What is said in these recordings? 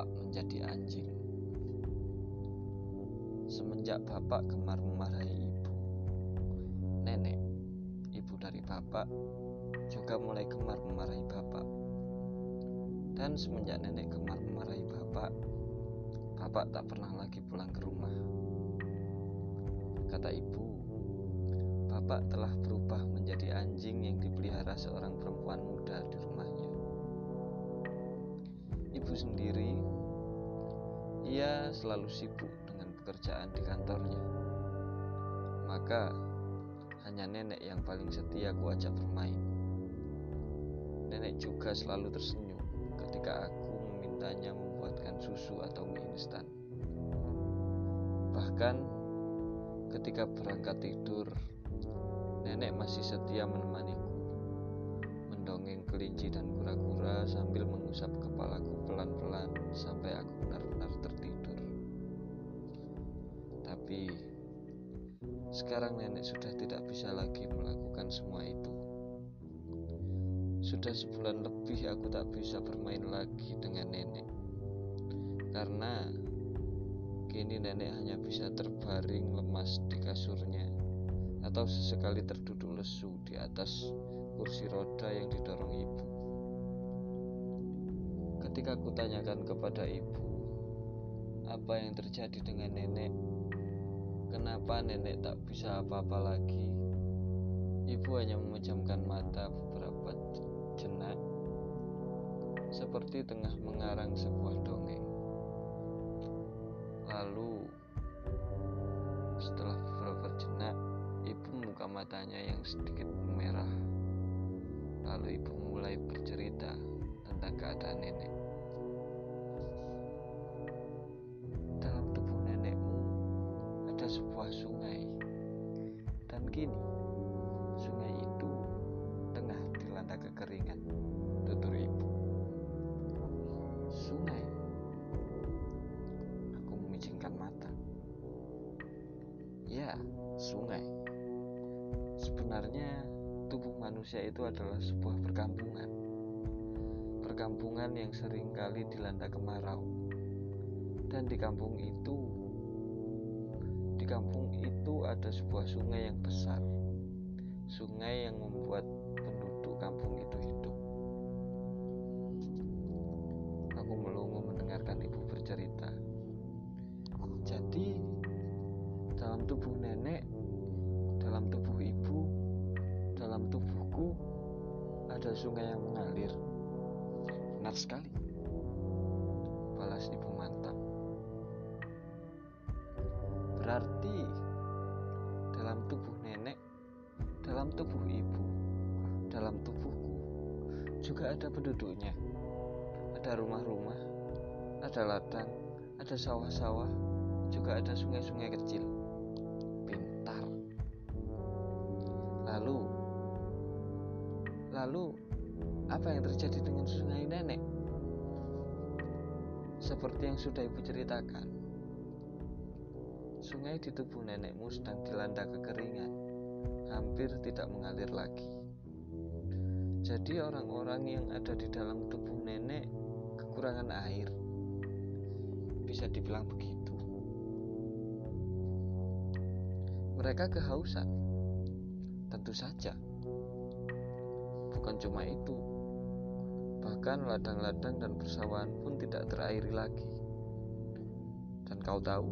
bapak menjadi anjing. Semenjak bapak gemar memarahi ibu, nenek, ibu dari bapak, juga mulai gemar memarahi bapak. Dan semenjak nenek gemar memarahi bapak, bapak tak pernah lagi pulang ke rumah. Kata ibu, bapak telah berubah menjadi anjing yang dipelihara seorang perempuan muda di rumahnya sendiri, ia selalu sibuk dengan pekerjaan di kantornya. Maka hanya nenek yang paling setia kuajak bermain. Nenek juga selalu tersenyum ketika aku memintanya membuatkan susu atau mie instan. Bahkan ketika berangkat tidur, nenek masih setia menemaniku mendongeng kelinci dan kura-kura sambil mengusap kepalaku pelan-pelan sampai aku benar-benar tertidur. Tapi sekarang nenek sudah tidak bisa lagi melakukan semua itu. Sudah sebulan lebih aku tak bisa bermain lagi dengan nenek. Karena kini nenek hanya bisa terbaring lemas di kasurnya atau sesekali terduduk lesu di atas kursi roda yang didorong ibu. Ketika kutanyakan kepada ibu, apa yang terjadi dengan nenek? Kenapa nenek tak bisa apa-apa lagi? Ibu hanya memejamkan mata beberapa jenak, seperti tengah mengarang sebuah dongeng. Lalu, setelah beberapa jenak, ibu membuka matanya yang sedikit. Lalu ibu mulai bercerita tentang keadaan nenek. sebuah sungai. Dan kini, sungai itu tengah dilanda kekeringan. Tutur ibu. Sungai. Aku memicingkan mata. Ya, sungai. Sebenarnya tubuh manusia itu adalah sebuah perkampungan. Perkampungan yang sering kali dilanda kemarau. Dan di kampung itu kampung itu ada sebuah sungai yang besar. Sungai yang membuat penduduk kampung itu hidup. Aku melongo mendengarkan ibu bercerita. Sungai yang mengalir. Benar sekali. Balas ibu mantap. Berarti dalam tubuh nenek, dalam tubuh ibu, dalam tubuhku juga ada penduduknya. Ada rumah-rumah, ada ladang, ada sawah-sawah, juga ada sungai-sungai kecil. Seperti yang sudah ibu ceritakan, Sungai di tubuh nenekmu sedang dilanda kekeringan, hampir tidak mengalir lagi. Jadi orang-orang yang ada di dalam tubuh nenek kekurangan air. Bisa dibilang begitu. Mereka kehausan. Tentu saja. Bukan cuma itu. Bahkan ladang-ladang dan persawahan pun tidak terairi lagi. Dan kau tahu,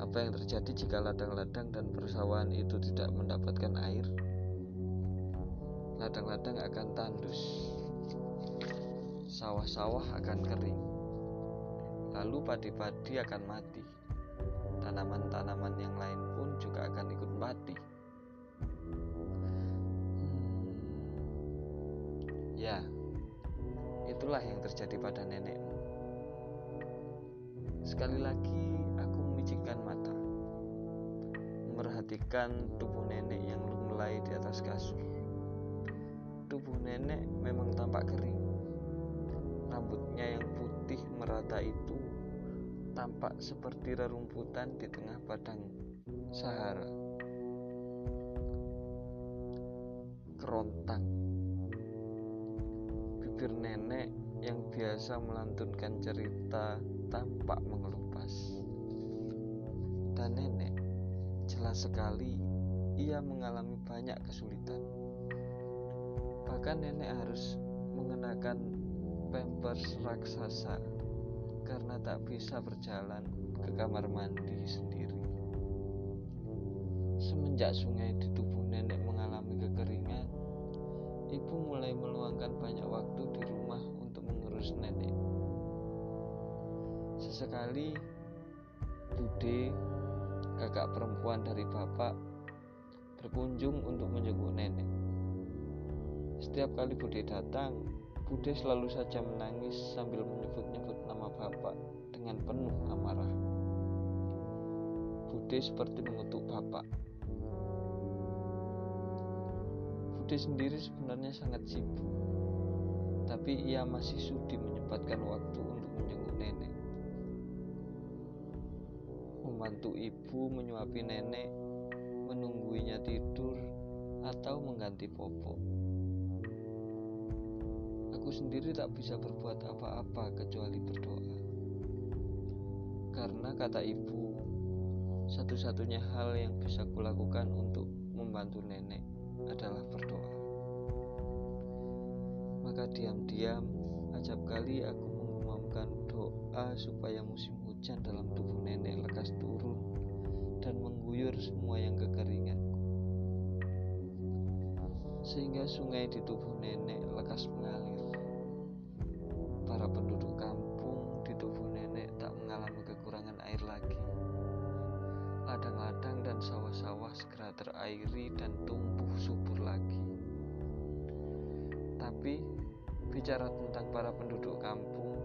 apa yang terjadi jika ladang-ladang dan persawahan itu tidak mendapatkan air? Ladang-ladang akan tandus, sawah-sawah akan kering, lalu padi-padi akan mati. Tanaman-tanaman yang lain pun juga akan ikut mati. Hmm, ya, itulah yang terjadi pada nenekmu. Sekali lagi, memicingkan mata, memperhatikan tubuh nenek yang lunglai di atas kasur. Tubuh nenek memang tampak kering. Rambutnya yang putih merata itu tampak seperti rerumputan di tengah padang Sahara. Kerontang. Biasa melantunkan cerita tampak mengelupas. Dan nenek jelas sekali ia mengalami banyak kesulitan. Bahkan nenek harus mengenakan pampers raksasa karena tak bisa berjalan ke kamar mandi sendiri. Semenjak sungai di tubuh nenek mengalami kekeringan, ibu mulai meluangkan banyak waktu di rumah mengurus nenek. Sesekali, Bude, kakak perempuan dari bapak, berkunjung untuk menjenguk nenek. Setiap kali Bude datang, Bude selalu saja menangis sambil menyebut-nyebut nama bapak dengan penuh amarah. Bude seperti mengutuk bapak. Bude sendiri sebenarnya sangat sibuk, tapi ia masih sudi menyempatkan waktu untuk menjenguk nenek. Membantu ibu menyuapi nenek, menungguinya tidur, atau mengganti popok. Aku sendiri tak bisa berbuat apa-apa kecuali berdoa. Karena kata ibu, satu-satunya hal yang bisa kulakukan untuk membantu nenek adalah berdoa. Maka diam-diam, acap kali aku mengumumkan doa supaya musim hujan dalam tubuh nenek lekas turun dan mengguyur semua yang kekeringan. Sehingga sungai di tubuh nenek lekas mengalir. Para penduduk kampung di tubuh nenek tak mengalami kekurangan air lagi. Ladang-ladang dan sawah-sawah segera terairi dan tumbuh subur lagi. Tapi bicara tentang para penduduk kampung,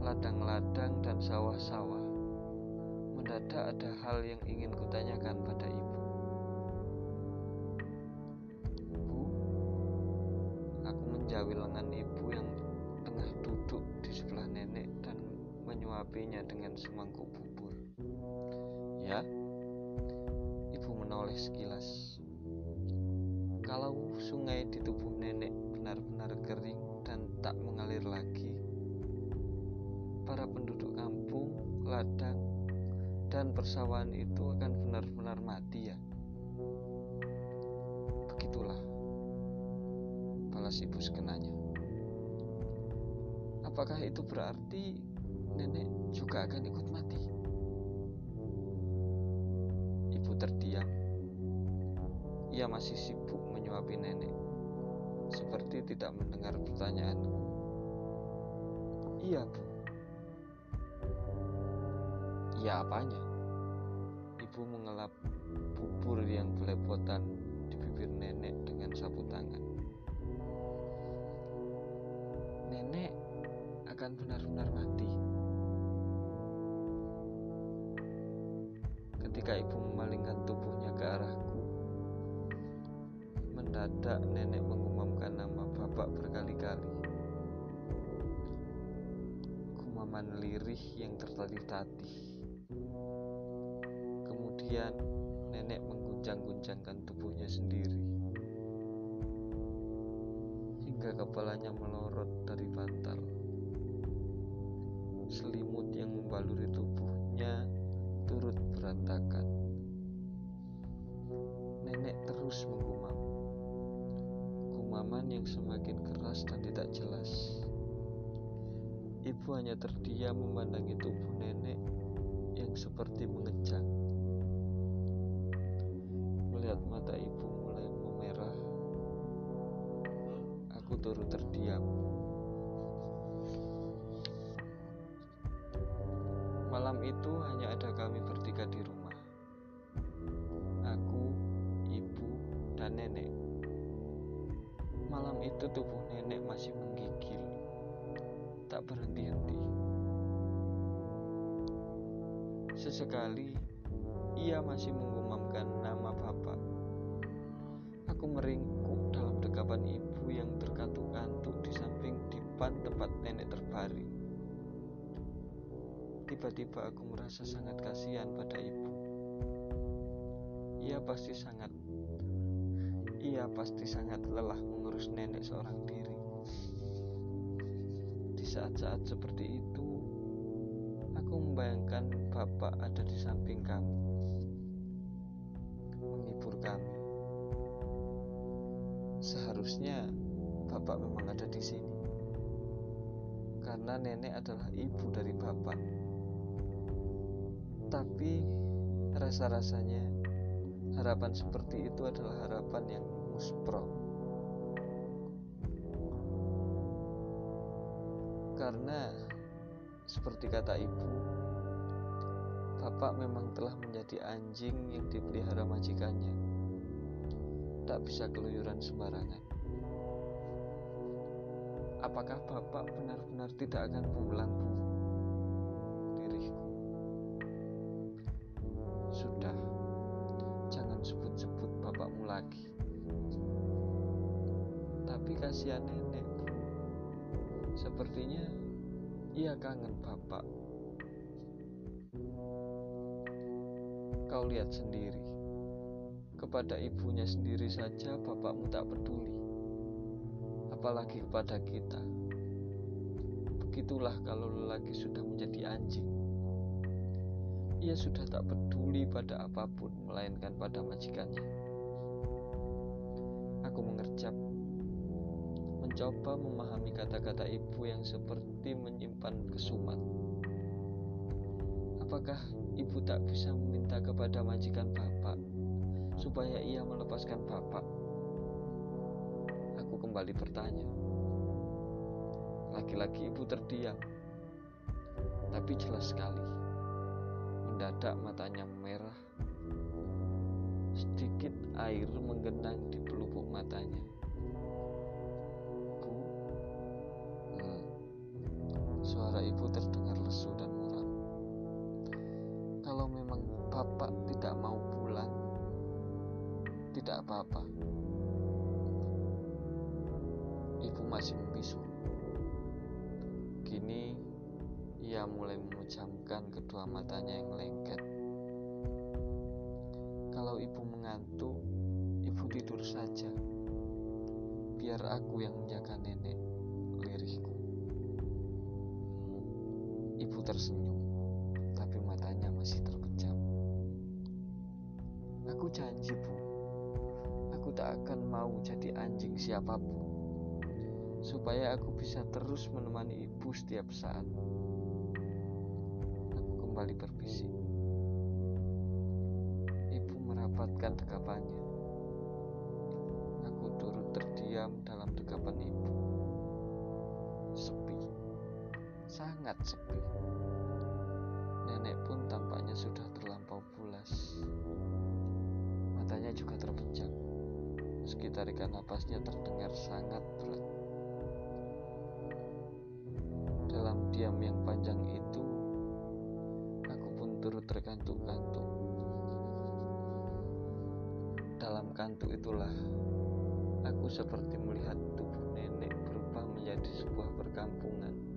ladang-ladang dan sawah-sawah, mendadak ada hal yang ingin kutanyakan pada ibu. Bu, aku menjawil lengan ibu yang tengah duduk di sebelah nenek dan menyuapinya dengan semangkuk bubur. Ya, ibu menoleh sekilas. Kalau sungai di tubuh tak mengalir lagi, para penduduk kampung, ladang, dan persawahan itu akan benar-benar mati ya. Begitulah balas ibu sekenanya. Apakah itu berarti nenek juga akan ikut mati? Ibu terdiam. Ia masih sibuk menyuapi nenek, seperti tidak mendengar pertanyaanku. Iya, Bu. Iya apanya? Ibu mengelap bubur yang belepotan di bibir nenek dengan sapu tangan. Nenek akan benar-benar mati. Ketika ibu memalingkan tubuhnya ke arahku, mendadak nenek mengumumkan nama bapak berkali-kali. Gumaman lirih yang tertatih-tatih. Kemudian nenek mengguncang-guncangkan tubuhnya sendiri hingga kepalanya melorot dari bantal. Selimut yang membaluri tubuhnya turut berantakan. Nenek terus menggumam. Gumaman yang semakin keras dan tidak jelas. Ibu hanya terdiam memandangi tubuh nenek yang seperti mengejang. Melihat mata ibu mulai memerah, aku turut terdiam. Malam itu hanya ada kami bertiga di rumah. Tak berhenti-henti. Sesekali ia masih menggumamkan nama bapak. Aku meringkuk dalam dekapan ibu yang terkantuk-kantuk di samping dipan tempat nenek terbaring. Tiba-tiba aku merasa sangat kasihan pada ibu. Ia pasti sangat ia pasti sangat lelah mengurus nenek seorang diri. Saat-saat seperti itu, aku membayangkan Bapak ada di samping kami, menghibur kami. Seharusnya Bapak memang ada di sini, karena nenek adalah ibu dari Bapak. Tapi rasa-rasanya harapan seperti itu adalah harapan yang muspro. Karena seperti kata ibu, bapak memang telah menjadi anjing yang dipelihara majikannya. Tak bisa keluyuran sembarangan. Apakah bapak benar-benar tidak akan pulang, Bu? Diriku. Sudah, jangan sebut-sebut bapakmu lagi. Tapi kasihan nenek, Sepertinya ia kangen bapak. Kau lihat sendiri, kepada ibunya sendiri saja bapakmu tak peduli, apalagi kepada kita. Begitulah kalau lelaki sudah menjadi anjing. Ia sudah tak peduli pada apa pun, melainkan pada majikannya. Aku mengerjap mencoba memahami kata-kata ibu yang seperti menyimpan kesumat. Apakah ibu tak bisa meminta kepada majikan bapak supaya ia melepaskan bapak? Aku kembali bertanya. Laki-laki ibu terdiam, tapi jelas sekali. Mendadak matanya merah. Sedikit air menggenang di pelupuk matanya. Ibu terdengar lesu dan muram. Kalau memang bapak tidak mau pulang, tidak apa-apa. Ibu masih membisu. Kini ia mulai memejamkan kedua matanya yang lengket. Kalau ibu mengantuk, ibu tidur saja. Biar aku yang menjaga nenek, tersenyum, tapi matanya masih terpejam. Aku janji, Bu. Aku tak akan mau jadi anjing siapa pun. Supaya aku bisa terus menemani ibu setiap saat. Aku kembali berbisik. Ibu merapatkan dekapannya. Aku turut terdiam dalam dekapan ibu. Sangat sepi. Nenek pun tampaknya sudah terlampau pulas. Matanya juga terpejam. Meski tarikan napasnya terdengar sangat berat. Dalam diam yang panjang itu, aku pun turut terkantuk-kantuk. Dalam kantuk itulah, aku seperti melihat tubuh nenek berubah menjadi sebuah perkampungan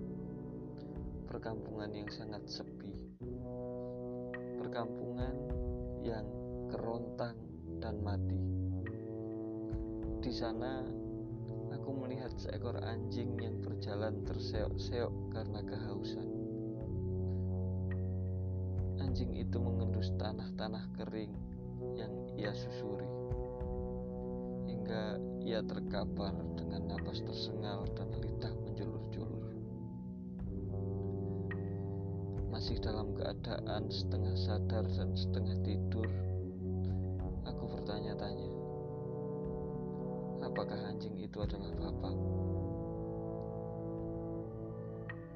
perkampungan yang sangat sepi, perkampungan yang kerontang dan mati. Di sana, aku melihat seekor anjing yang berjalan terseok-seok karena kehausan. Anjing itu mengendus tanah-tanah kering yang ia susuri, hingga ia terkapar dengan napas tersengal dan lidah menjulur-julur. Masih dalam keadaan setengah sadar dan setengah tidur, aku bertanya-tanya, apakah anjing itu adalah bapak?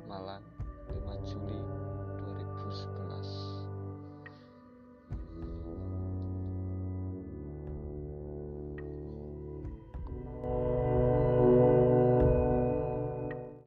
Malang, 5 Juli 2019